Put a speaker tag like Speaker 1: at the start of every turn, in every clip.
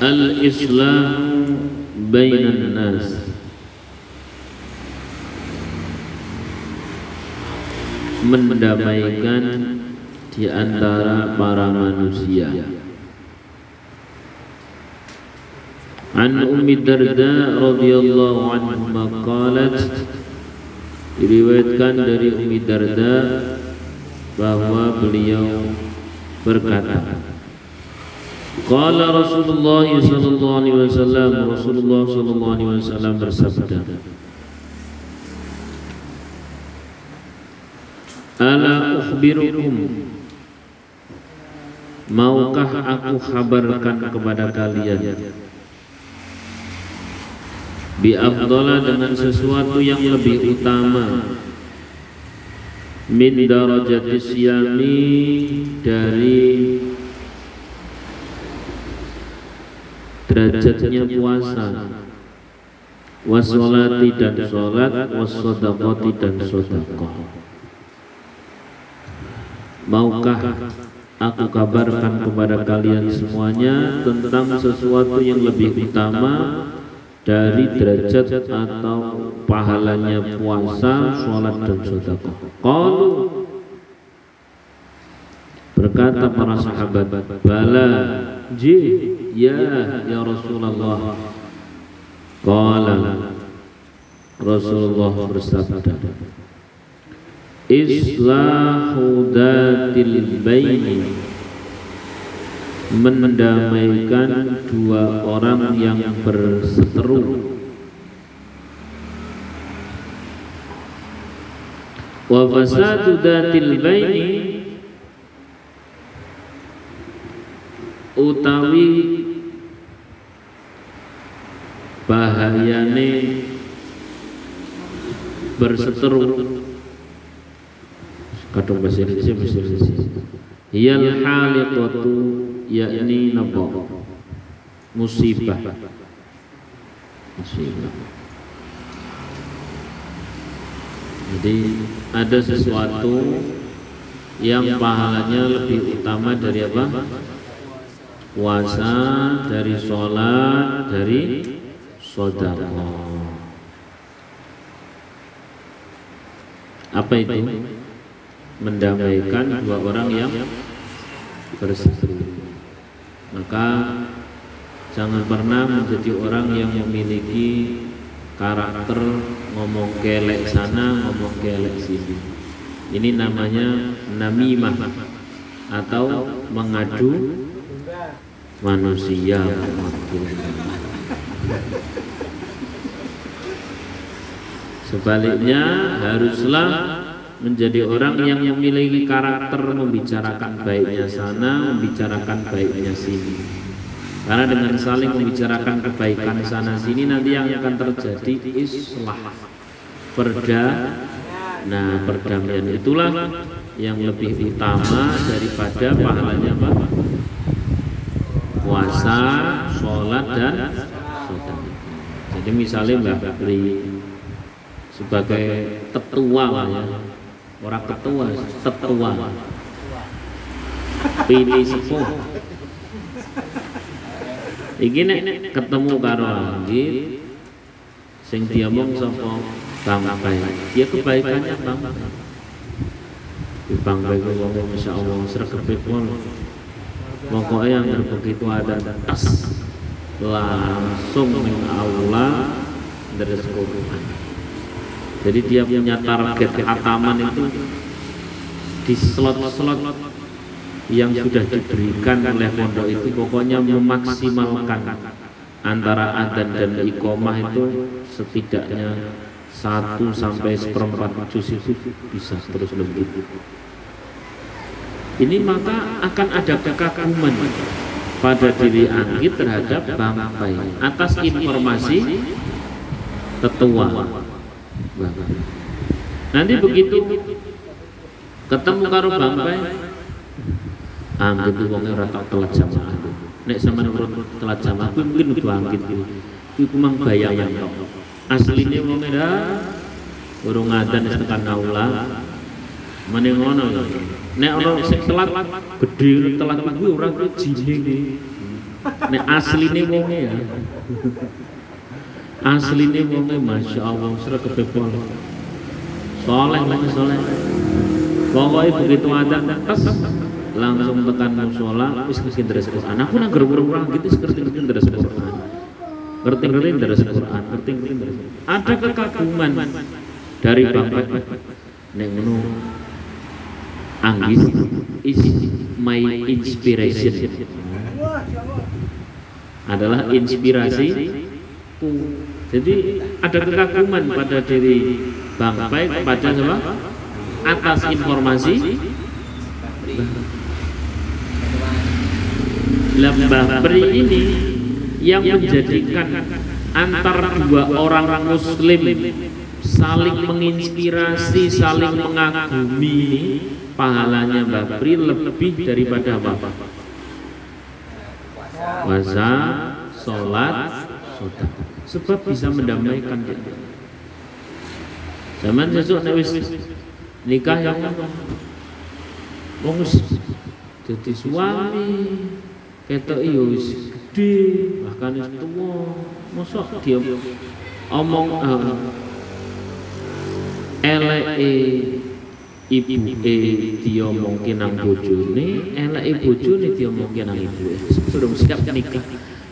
Speaker 1: Al-Islam bainan nas mendamaikan di antara para manusia. An Ummi Darda radhiyallahu anha qalat diriwayatkan dari Ummi Darda bahwa beliau berkata Qala Rasulullah sallallahu alaihi wasallam Rasulullah sallallahu alaihi wasallam bersabda Ala ukhbirukum? Maukah aku kabarkan kepada kalian Bi afdala dengan sesuatu yang lebih utama? Min darajati siyami Dari Derajatnya puasa Wasolati dan sholat Wasodakoti dan sodakoh Maukah aku kabarkan kepada kalian semuanya tentang sesuatu yang lebih utama dari derajat atau pahalanya puasa, sholat dan sedekah. Qalu berkata para sahabat, bala ji ya ya Rasulullah. Qala Rasulullah bersabda Islahu datil baini Mendamaikan dua orang yang berseteru Wa fasadu datil baini Utawi Bahayane Berseteru. Kadung bahasa Indonesia bahasa Indonesia. Hiyal haliqatu yakni napa? Musibah. Musibah. Jadi ada sesuatu yang pahalanya lebih utama dari apa puasa dari sholat dari sodako apa itu mendamaikan dua orang yang berseteru. Maka jangan pernah menjadi orang yang memiliki karakter ngomong kelek sana, ngomong kelek sini. Ini namanya namimah atau mengadu manusia. Sebaliknya haruslah menjadi orang yang memiliki karakter membicarakan baiknya sana, membicarakan baiknya sini. Karena dengan saling membicarakan kebaikan sana sini nanti yang akan terjadi islah perda nah perdamaian itulah yang lebih utama daripada pahalanya apa? Puasa, sholat dan sholat. Jadi misalnya Mbak Bakri sebagai tetua ya, orang ketua tetua. Pilih sepuh. Iki nek ketemu karo anjir sing diomong sapa bangkai. Ya kebaikannya bangkai. Bangkai ku wong masyaallah sregep pun pokoknya yang begitu ada tas langsung min aula dari Quran jadi dia punya target hataman itu di slot-slot yang sudah diberikan oleh pondok itu pokoknya memaksimalkan antara adzan dan iqomah itu setidaknya satu sampai seperempat juz itu bisa terus lebih ini maka akan ada kekaguman pada diri Anggit terhadap bangkai. Atas informasi tetua. Nanti begitu ketemu karo bangkai Anggit itu wongnya ora tak telat jamaah nek sampean telat jamaah kuwi mungkin kudu anggit kuwi kuwi kumang bayangan tok. asline wong ora urung wis tekan aula meneng ngono ya nek ana sing telat gedhe telat kuwi ora kuwi jining nek asline wonge ya. Asline wonge Masya Allah srek kebepol soleh wonge soleh. Pokoknya begitu ada tes langsung tekan musola wis ngerti deres Quran. Aku nang gerung-gerung gitu ngerti-ngerti deres Quran. Ngerti-ngerti deres Quran ngerti-ngerti ada kekaguman dari bapak. Nek ngono Anggis is my inspiration. Adalah inspirasi jadi ada kekaguman pada diri Bang Pai kepada siapa? atas informasi. Lembah Beri ini yang menjadikan antara dua orang muslim saling menginspirasi, saling mengagumi pahalanya Babri lebih daripada apa? Puasa, sholat, sudah. Sebab bisa mendamaikan kita. Zaman sesuk nek nikah yang wong jadi suami ketok iyo wis gede bahkan wis tuwa mosok dia omong uh, eleke ibu e diomongke nang bojone eleke bojone diomongke nang ibu e belum siap nikah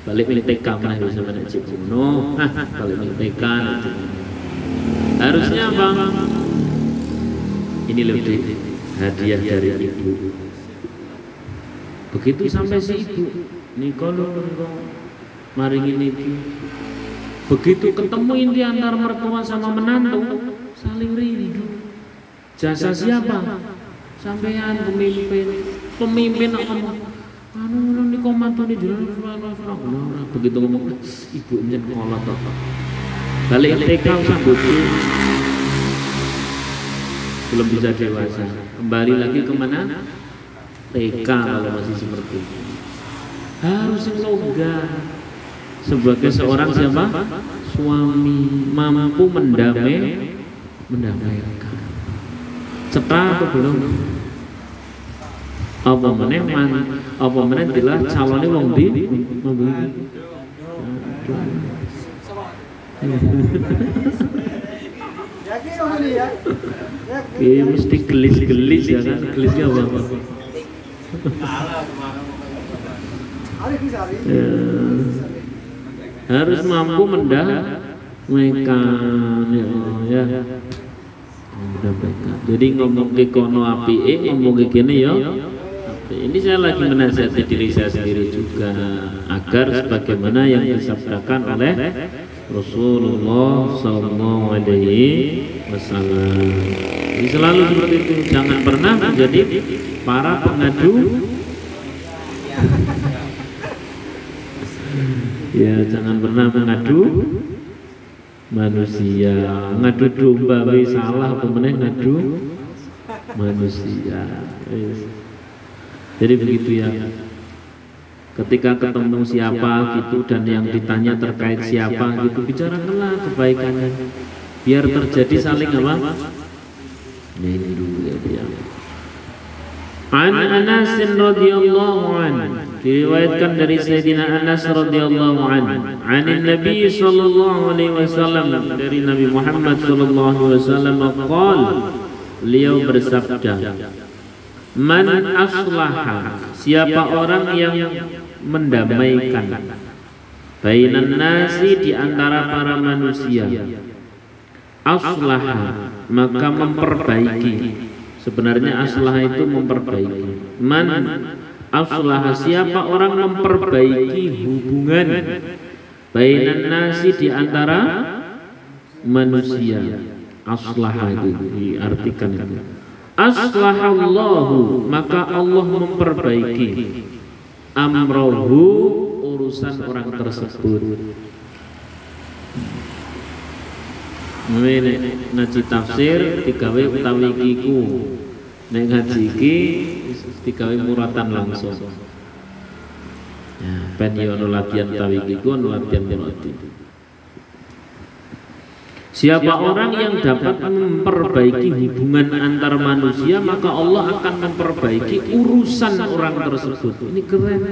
Speaker 1: balik milik TK mana bisa mana cik kuno balik milik TK harusnya bang. Ini lebih hadiah dari ibu. Begitu sampai si ibu Nikolo maring ini begitu ketemu ini antar mertua sama menantu jasa siapa? Sampean pemimpin. Pemimpin ngomong anu anu di komandan di jalan. Begitu ngomong ibu nyen kolot balik TK sambut belum bisa dewasa. Kembali lagi ke mana? TK kalau masih seperti itu harus yoga sebagai seorang siapa? suami mampu mendamai. mendamaikan cepat atau belum apa meneh man apa meneh bila calonnya wong di Iya mesti gelis-gelis ya kan gelisnya apa ya. harus mampu mendamaikan ya ya jadi ngomong ke kono api eh ngomong ke kini ya ini saya lagi menasihati diri saya sendiri juga agar sebagaimana yang disabdakan oleh Rasulullah Sallallahu Alaihi Wasallam. Selalu seperti itu, jangan pernah menjadi para pengadu. ya, jangan pernah mengadu manusia. Ngadu domba, salah pemenang ngadu? Manusia. Jadi begitu ya. Ketika ketemu siapa gitu dan yang ditanya terkait siapa gitu bicarakanlah kebaikannya. Biar terjadi saling apa? Ini dulu ya An Anas radhiyallahu an diriwayatkan dari Sayyidina Anas radhiyallahu an an Nabi sallallahu alaihi wasallam dari Nabi Muhammad sallallahu alaihi wasallam qala beliau bersabda Man aslaha siapa orang yang mendamaikan bainan nasi di antara para manusia aslaha maka memperbaiki. Sebenarnya aslaha itu memperbaiki. Man aslaha siapa orang memperbaiki hubungan bainan nasi di antara manusia aslaha itu diartikan itu aslahallahu maka Allah memperbaiki amrohu urusan orang tersebut Ini ngaji tafsir digawe utawi kiku nek ngaji iki digawe muratan langsung ya ben yo latihan tawi kiku latihan murati Siapa orang yang dapat memperbaiki hubungan antar manusia maka Allah akan memperbaiki urusan orang tersebut. Ini keren.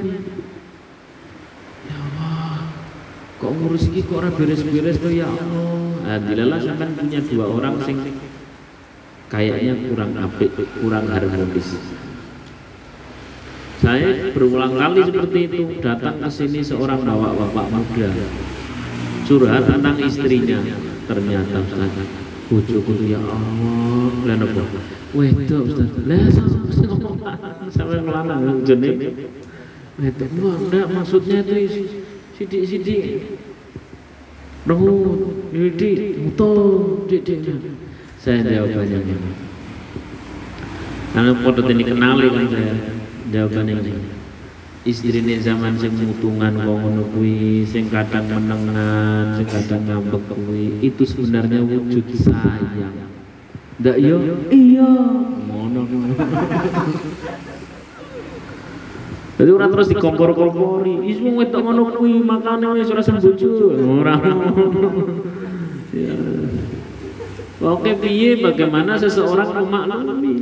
Speaker 1: ngurus iki kok ora beres-beres tuh ya Allah dilalah sampean punya dua orang sing kayaknya kurang apik kurang harmonis. Saya berulang kali seperti itu datang ke sini seorang bapak-bapak muda. Curhat tentang istrinya. Ternyata Ustaz bojoku ya Allah. Lan apa wedok Ustaz. Lah sampai ngelanang jeneng wedok. Enggak maksudnya itu sidik-sidik. Rahut, didik, muto, didik. Saya jawabannya ini. Karena foto ini kenali kan saya jawabannya ini. Istrinya zaman sing mutungan wong ngono kuwi, sing kadang menengan, sing kadang ngambek kuwi, itu sebenarnya wujud sayang. Ndak yo? Iya. Ngono Jadi orang terus dikompor-kompori, ismu wetok ngono kuwi makane wis ora sembuju. Ora. Ya. Oke piye? bagaimana seseorang memaklumi?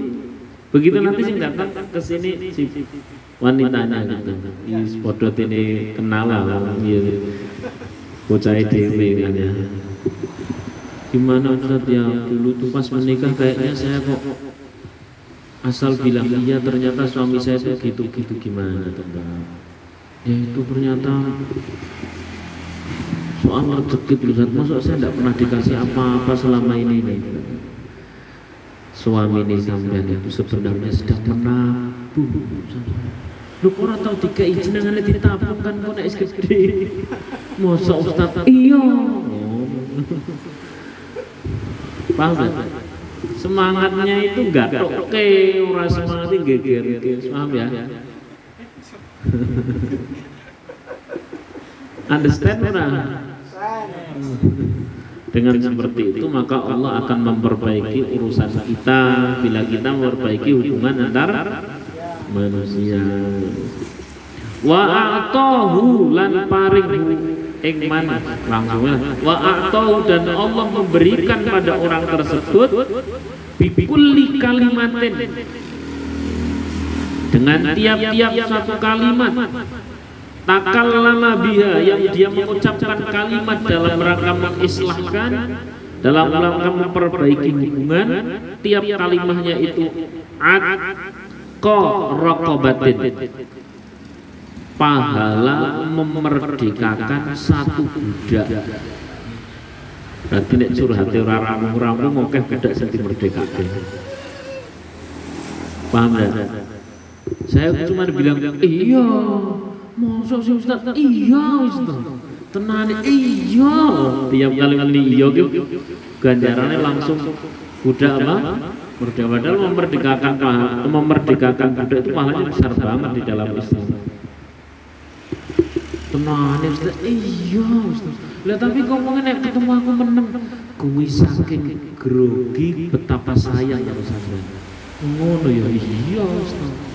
Speaker 1: Begitu nanti sing datang ke sini si wanitanya gitu. Is podot ini kenal lah iya. Bocah dhewe kan ya. Gimana Ustaz? Ya dulu tuh pas menikah kayaknya saya kok asal bilang iya ternyata suami saya itu gitu-gitu gimana tentang ya itu ternyata soal rezeki Ustaz masuk saya tidak pernah dikasih apa-apa selama ini nih. Suami ini sampean itu sebenarnya sedang menabung lu kok tahu tiga izin yang ditabung kan kok naik gede? Masa Ustaz. Iya. Paham semangatnya itu enggak oke ora semangatnya geger paham ya? Understand ora dengan seperti itu maka Allah akan memperbaiki urusan kita. Bila kita memperbaiki hubungan antar manusia. Wa a'tahu lan paring ing wa a'tahu dan Allah memberikan pada orang tersebut bikulli kalimatin. Dengan tiap-tiap satu kalimat takal lama biha yang dia mengucapkan kalimat dalam rangka mengislahkan dalam rangka memperbaiki hubungan tiap kalimahnya itu ko rokobatin pahala memerdekakan satu budak. Berarti nek curhate ora rampung-rampung oke budak sing dimerdekake paham ya? Saya cuma bilang iya mosok sih Ustaz? Iya Ustaz. Tenan iya. Tiap kali kali iya gitu ganjarannya langsung budak apa? Merdeka padahal memerdekakan memerdekakan budak itu pahalanya besar banget di dalam Islam. Tenan Ustaz. Iya Ustaz. Lah tapi kok nek ketemu aku meneng kuwi saking grogi betapa sayang ya Ustaz. Ngono ya iya Ustaz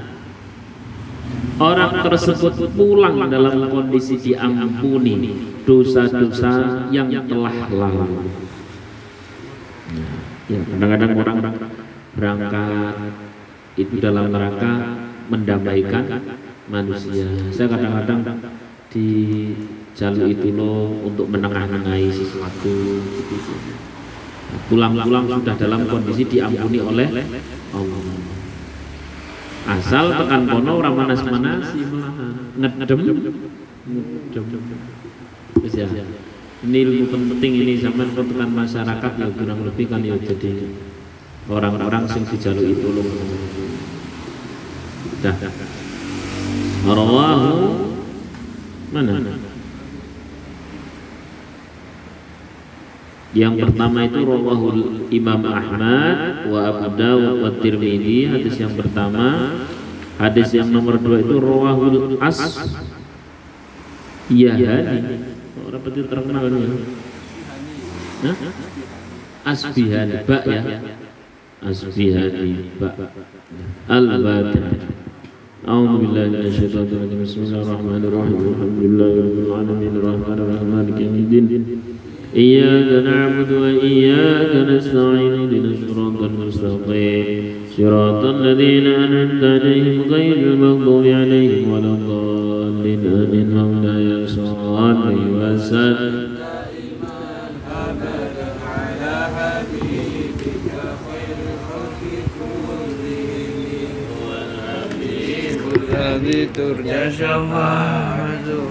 Speaker 1: orang tersebut pulang dalam kondisi diampuni dosa-dosa yang telah lalu. Ya kadang-kadang orang berangkat itu dalam rangka mendamaikan manusia. Saya kadang-kadang di jalur itu loh untuk menengah-nengahi sesuatu pulang-pulang sudah dalam kondisi diampuni oleh Allah asal tekan kono orang manas-manas ngedem ngedem ya ini ilmu penting ini zaman tekan masyarakat ya kurang lebih kan ya jadi orang-orang sing di jalur itu loh dah rawahu mana Yang pertama itu rawahul Imam Ahmad wa Abu Dawud wa Tirmidzi hadis yang pertama. Hadis yang nomor dua itu rawahul As Yahani. Orang peti terkenal ini. Nah? Asbihani ba ya Asbihani ba Al-Badr أعوذ بالله من الشيطان الرجيم بسم الله الرحمن الرحيم الحمد لله رب العالمين الرحمن الرحيم مالك يوم الدين إياك نعبد وإياك نستعين اهدنا الصراط المستقيم. صراط الذين أنعمت عليهم غير المغضوب عليهم ولا الضالين. آمين. مولاي صل وسلم
Speaker 2: الذي ترجى شفاعته